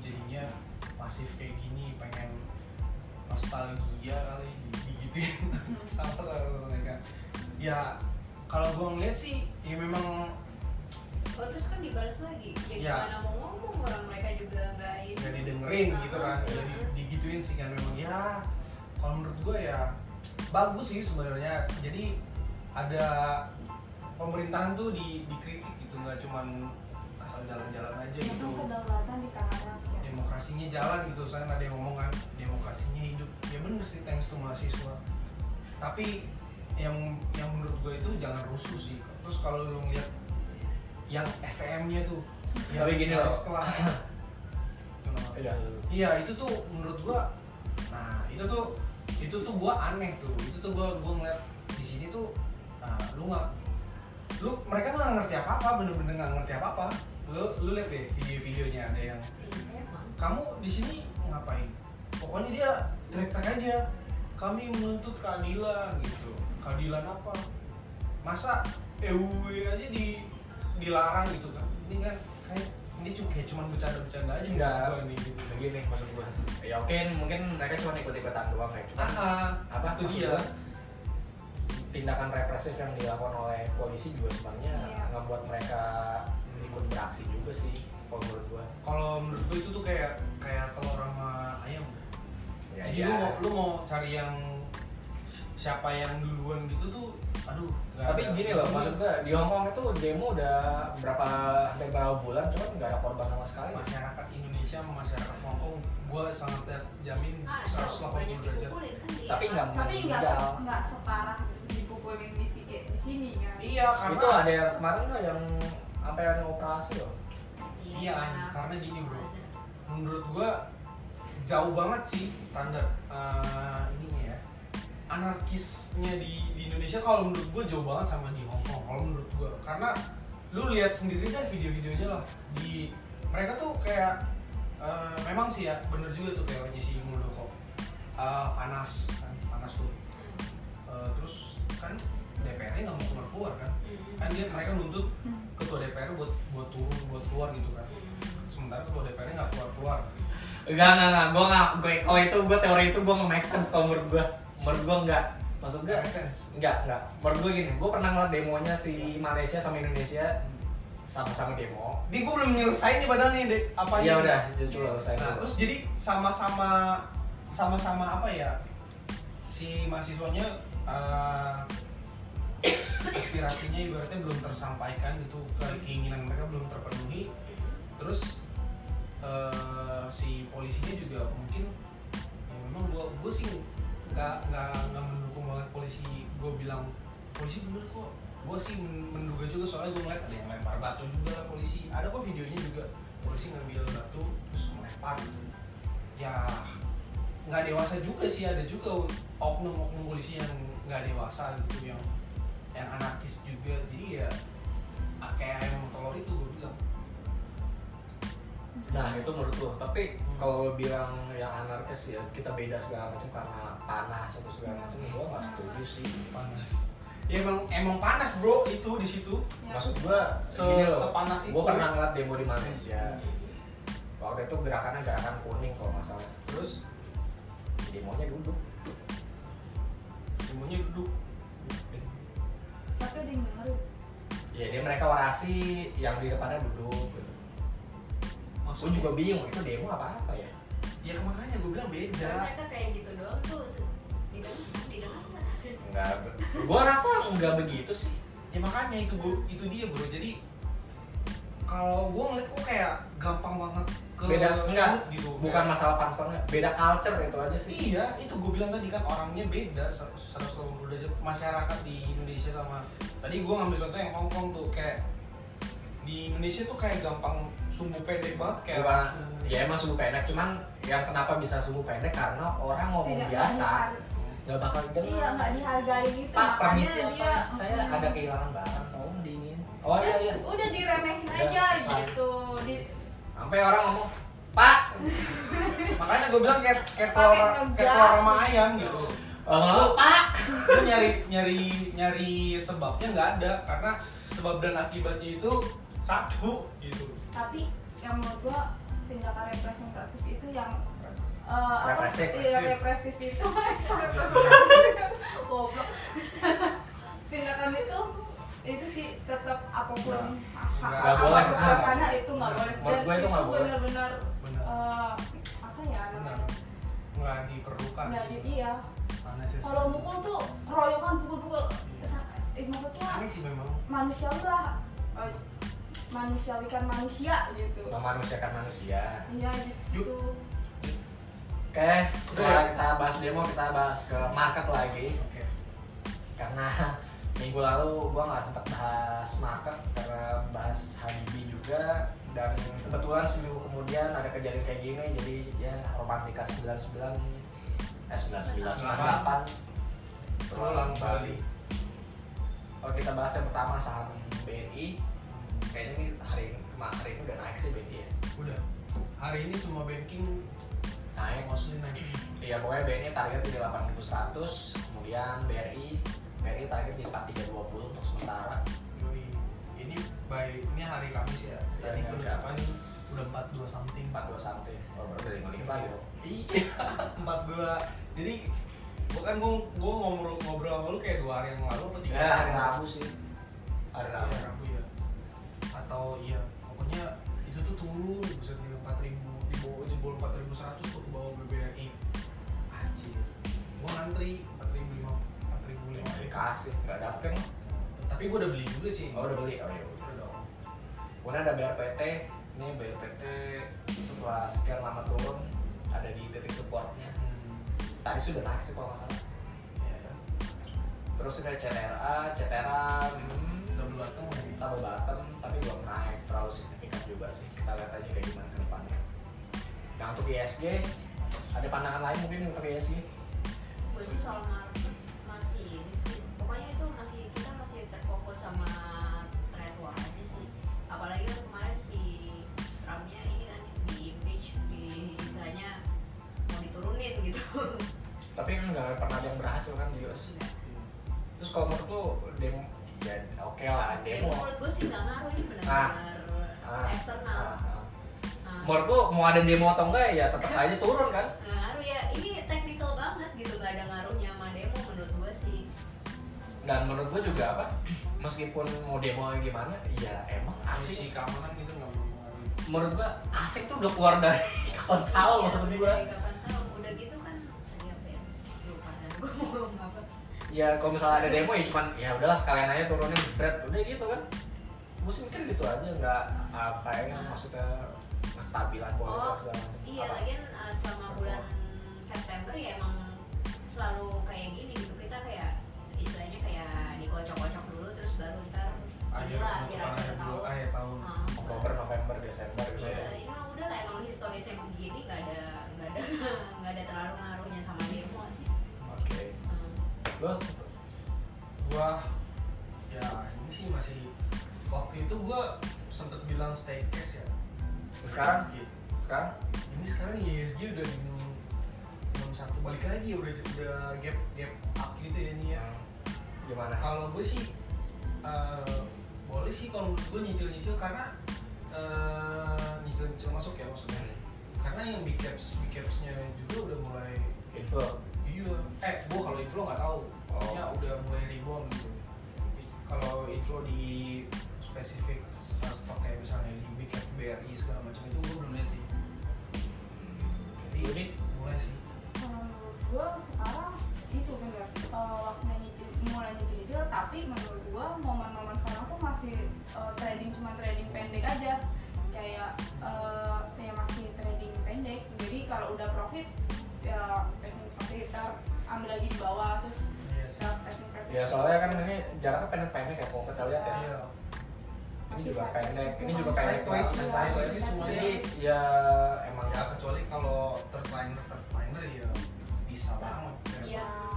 masif kayak gini, pengen nostalgia kali di- digituin sama sama mereka. Ya kalau gue ngeliat sih, ya memang
Oh terus kan dibalas lagi. Ya
Iya.
gimana mau ngomong orang mereka juga nggak ini.
nggak didengerin gitu kan, jadi
ah.
digituin sih kan memang ya. Kalau menurut gue ya bagus sih sebenarnya. Jadi ada pemerintahan tuh di dikritik gitu, nggak cuman asal jalan-jalan aja
Itu
gitu.
kedaulatan di tangan.
Demokrasinya jalan gitu saya ada yang ngomong kan demokrasinya hidup ya bener sih thanks to mahasiswa tapi yang yang menurut gue itu jangan rusuh sih terus kalau lu ngeliat yang STM-nya tuh yang
Tapi gini loh.
setelah?
Iya.
iya itu tuh menurut gua nah itu tuh itu tuh gua aneh tuh itu tuh gua gua ngeliat di sini tuh nah, lu nggak lu mereka nggak ngerti apa apa bener-bener nggak ngerti apa apa lu lu lihat deh video-videonya ada yang. Kamu di sini ngapain? Pokoknya dia teriak-teriak aja. Kami menuntut keadilan gitu. Keadilan apa? Masa EUW aja di dilarang gitu kan? Ini kan kayak ini cuma kayak cuman bercanda-bercanda aja
Enggak.
nih gitu.
Begini maksud gua. Ya oke mungkin mereka cuma ikut ikutan doang ya cuma
ah,
apa
itu
maksud
dia.
gua, tindakan represif yang dilakukan oleh polisi juga sebenarnya
Iya.
ngebuat mereka ikut beraksi juga sih kalau menurut gua.
Kalau menurut gue itu tuh kayak kayak telur sama ayam.
Ya,
jadi
iya.
lu mau lu mau cari yang siapa yang duluan gitu tuh aduh
tapi
ada.
gini loh maksud gua di Hong Kong itu demo udah berapa hampir berapa bulan cuman nggak ada korban sama sekali.
Masyarakat Indonesia sama masyarakat Hong Kong gue sangat jamin
Ah,
180
banyak
derajat.
kan
Tapi nggak
tapi nggak nggak separah dipukulin di sini di sini kan.
Iya karena
itu ada yang kemarin tuh yang sampai ada operasi loh
Iya, karena gini, bro. menurut gue jauh banget sih standar eh, ininya ya anarkisnya di, di Indonesia. Kalau menurut gue jauh banget sama di Hong Kong kalau menurut gue karena lu lihat sendiri kan video-videonya lah. Di mereka tuh kayak eh, memang sih ya bener juga tuh teorinya si Muldoko. Eh, panas kan panas tuh. Eh, terus kan DPR-nya nggak mau keluar keluar kan?
Hmm.
kan dia mereka nuntut
Hmm.
Ketua DPR buat buat turun buat keluar gitu kan. Sementara ketua DPR-nya nggak keluar keluar.
Enggak enggak enggak gue nggak gue kalau itu gue teori itu gue nggak make sense kalau menurut gue menurut gue enggak maksud gue
Nggak make sense.
enggak enggak menurut gue gini gue pernah ngeliat demonya si Malaysia sama Indonesia sama-sama demo.
Ini gue belum nyelesain nih padahal nih apa
iya udah. Coba saya
Nah, terus jadi sama-sama sama-sama apa ya? Si mahasiswanya eh, aspirasinya ibaratnya belum tersampaikan gitu keinginan mereka belum terpenuhi. Terus eh, si polisinya juga mungkin ya memang gua gua sih nggak nggak mendukung banget polisi. Gua bilang polisi bener kok. Gua sih men- menduga juga soalnya gua ngeliat ada yang lempar batu juga lah polisi. Ada kok videonya juga polisi ngambil batu terus melempar gitu. Ya nggak dewasa juga sih. Ada juga oknum-oknum polisi yang nggak dewasa gitu yang yang anarkis juga. Jadi ya ah, kayak yang telur itu gue bilang.
Nah itu menurut lo tapi kalau lo bilang yang anarkis ya kita beda segala macam karena panas atau segala macam gue nggak setuju sih.
Panas. Ya emang emang panas bro itu di situ.
Ya.
maksud gue
Se-
gini loh
sepanas itu.
gue pernah ngeliat demo di Malaysia waktu itu gerakannya gerakan kuning kalau nggak salah.
Terus
demonya duduk.
Semuanya duduk
tapi ada yang dengerin
ya dia mereka orasi yang di depannya duduk gitu. gue
maksudnya
juga bingung itu demo apa apa ya?
Ya makanya gue bilang beda.
Mereka kayak gitu doang tuh didengar didengar nggak?
enggak. Gue rasa enggak begitu sih.
Ya makanya itu gua, itu dia bro. Jadi kalau gue ngeliat kok kayak gampang banget ke
beda enggak
gitu
bukan masalah panas apa enggak. Beda culture itu aja sih.
Iya, itu gue bilang tadi kan orangnya beda 180 derajat masyarakat di Indonesia sama tadi gue ngambil contoh yang Hong Kong tuh kayak di Indonesia tuh kayak gampang sumbu pendek banget kayak
bukan
langsung-
ya emang sumbu pendek cuman yang kenapa bisa sumbu pendek? Karena orang ngomong
Tidak
biasa nggak bakal dengar.
Iya nggak dihargai gitu.
Pak permisi
dia
apa saya ada kehilangan barang tolong diinin oh iya
Terus
iya
udah diremehin
Udah,
aja gitu di
sampai orang ngomong pak.
Makanya gue bilang kayak kayak telur kayak telur sama ayam gitu.
Ngomong pak.
lu nyari nyari nyari sebabnya nggak ada karena sebab dan akibatnya itu satu gitu.
Tapi yang menurut gua tindakan representatif itu yang apa,
Represif,
iya,
represif.
represif itu. Goblok. Tindakan itu itu sih tetap apa pun hak
Nggak
apa
boleh,
karena itu nggak boleh.
Menurut gua itu boleh.
benar-benar
benar.
eh, apa ya namanya?
Nggak diperlukan
nggak jadi ya
Panas ya.
kalau mukul tuh keroyokan pukul-pukul. Sa- eh, maksudnya
aneh sih memang.
manusiawi lah. Eh, manusiawikan manusia gitu.
Memanusiakan manusia.
Iya gitu.
Oke setelah
Udah. ya?
kita bahas demo kita bahas ke market lagi.
Oke.
Karena minggu lalu gua nggak sempat bahas market karena bahas Habibie juga dan kebetulan seminggu kemudian ada kejadian kayak gini jadi ya romantika 99 eh 99 98
Terulang kembali.
kalau kita bahas yang pertama saham BNI kayaknya ini hari ini kemarin hari ini udah naik sih BNI ya?
Udah. Hari ini semua banking
naik.
mostly naik.
Iya pokoknya BNI target di 8100 kemudian BRI BRI target di 4320 untuk sementara.
Ini by ini hari Kamis ya? Tadi
hari
penutupan
Kamis.
udah 42 something
42 something. Oh baru dari dong
iya 42 jadi bukan gua gua ngobrol ngobrol sama lu kayak dua hari yang lalu apa tiga
ya hari Rabu sih. Hari
Iya,
Rabu.
Rabu ya atau iya pokoknya itu tuh turun buset nih empat ribu di bawah jebol empat ribu seratus tuh ke bawah BBRI anjir. Gua ngantri
dikasih nggak dapet kan
tapi gua udah beli juga sih.
Oh udah beli? Oh iya
udah dong.
kemudian ada BRPT ini BRPT setelah sekian lama turun ada di titik supportnya.
Hmm.
tadi sudah naik sih kalau nggak salah.
Ya ya
terus ini ada CTRA CTRA hmm,
double bottom ini
double bottom tapi belum naik terlalu signifikan juga sih. Kita lihat aja kayak gimana ke depannya. Nah untuk ISG ada pandangan lain mungkin untuk ISG
gue sih soal market terfokus sama trade war aja sih. Apalagi kan kemarin si Trumpnya ini kan di impeach di istilahnya mau diturunin gitu.
Tapi kan nggak pernah ada yang berhasil kan di US terus kalau menurut lu demo? Ya oke lah
ya
demo.
menurut gue sih nggak ngaruh ini
Ah.
benar-benar
Ah,
eksternal.
Ah, ah.
Nah,
menurut lu mau ada demo atau enggak ya tetap aja turun kan?
Nggak ngaruh ya. Ini technical banget gitu nggak ada ngaruhnya sama demo menurut gue sih.
Dan menurut gua juga apa meskipun mau demo gimana ya emang asik.
keamanan itu nggak
menurut gua asik tuh udah keluar dari kawan tahu
Iya,
maksud
udah
gua.
kapan tahu. Udah gitu kan tadi apa ya lupa kan gue mau ngomong apa?
Ya kalau misalnya ada demo ya cuman ya udahlah sekalian aja turunin berat udah gitu kan. Gue sih mikir gitu aja nggak apa ya maksudnya kestabilan politik
Oh,
segala macam.
Iya,
Apa?
lagian uh, selama bulan September ya emang selalu kayak gini gitu. Kita kayak istilahnya kayak dikocok-kocok baru ntar
akhir
inilah akhir-akhir
akhir
tahun.
akhir tahun.
Ah,
Oktober November Desember gitu
Iya,
ya?
ini mah udah lah emang historisnya begini nggak ada nggak ada nggak ada terlalu ngaruhnya sama demo sih.
oke.
Hmm.
lo
gua ya ini sih masih waktu itu gua sempet bilang stay cash ya.
Sekarang?
ISG.
sekarang?
Ini sekarang ISG udah di satu balik lagi udah udah gap gap up gitu ya nih ya.
Gimana?
Kalau gue sih eh, boleh sih kalau menurut gue nyicil nyicil karena eh, nyicil nyicil masuk ya maksudnya. Karena yang big caps big capsnya juga udah mulai
info
iya. Eh gue kalau inflow nggak tahu. Pokoknya udah mulai rebound gitu. Kalau inflow di spesifik uh, stok kayak misalnya di big cap BRI segala macam itu gue belum lihat sih.
Jadi
mulai sih.
Menurut gua sekarang itu bener uh, mulai nyicil tapi menurut gua momen-momen sekarang tuh masih uh, trading cuma trading pendek aja. Kayak uh, ya masih trading pendek. Jadi kalau udah profit ya taking profit ntar ambil lagi di bawah terus ya, profit.
Ya soalnya kan ini jaraknya pendek-pendek ya kalau kita lihat ya.
Iya.
Ini
Masih
juga pendek ini juga pendek.
ini semuanya.
jadi ya emang
ya kecuali kalau third liner third liner ya bisa banget. Ya.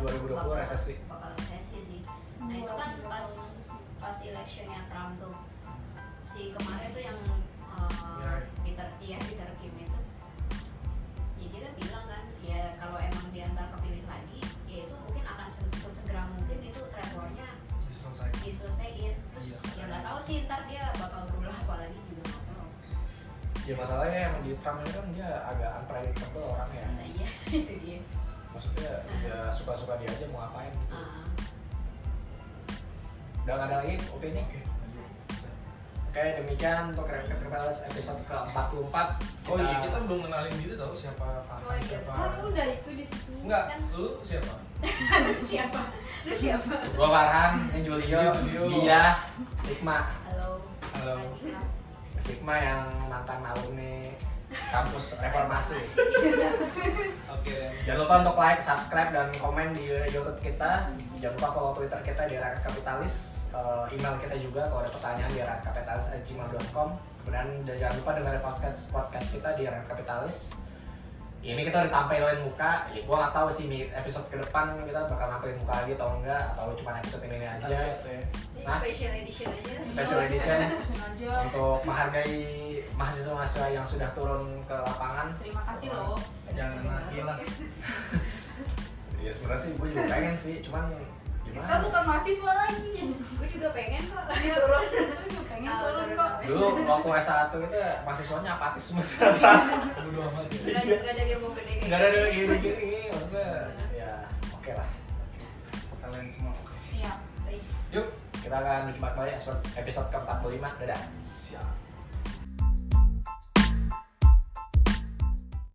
2020
bakal,
resesi.
bakal resesi sih. Nah itu kan pas pas electionnya Trump tuh si kemarin tuh yang uh,
Ya.
Peter iya Peter Kim itu ya dia kan bilang kan ya kalau emang diantar kepilih lagi ya itu mungkin akan se- sesegera mungkin itu trade war-nya
selesai
diselesaiin terus
Iya.
ya nggak tahu sih ntar dia bakal berulah apa lagi juga
ya masalahnya emang di Trump ini kan dia agak unpredictable orangnya
nah iya itu dia
maksudnya ya suka-suka dia aja mau ngapain gitu.
Ah,
udah nggak ada lagi? Opini
oke lanjut.
oke. Demikian untuk Rapid Triples episode ke-44
oh iya kita belum kenalin diri tau siapa Farhan
Oh iya,
siapa
kan udah itu di situ
enggak
Kan-
lu siapa?
Lu siapa? Lu siapa?
Gua Farhan ini Julio,
Ini Julio.
dia Sigma.
Halo.
Halo.
Sigma yang mantan alumni kampus reformasi
oke
Jangan lupa untuk like, subscribe, dan komen di YouTube kita. Jangan lupa follow Twitter kita di Rakyat Kapitalis. Eh, email kita juga kalau ada pertanyaan di rakyatkapitalis@gmail.com. Kemudian jangan lupa dengerin podcast podcast kita di Rakyat Kapitalis. ini kita ditampilin muka ya gua nggak tahu sih episode ke depan kita bakal nampilin muka lagi atau enggak atau cuma episode ini aja
Ini
Hah?
special edition aja
special edition
aja
untuk menghargai mahasiswa-mahasiswa yang sudah turun ke lapangan.
Terima kasih loh.
Jangan hilang
ya sebenarnya sih gue juga pengen sih cuman
kita
gimana
bukan mahasiswa lagi.
Gue juga pengen kok
Iya.
turun.
Gua juga pengen turun kok
dulu waktu S1 itu mahasiswanya apatis semua
amat
nggak nggak ada yang mau gede kayak
nggak ada
gini.
yang gini-gini maksudnya ya oke lah.
Kalian semua. Oke
iya.
Baik.
yuk kita akan jumpa kembali episode episode ke-45 dadah.
Siap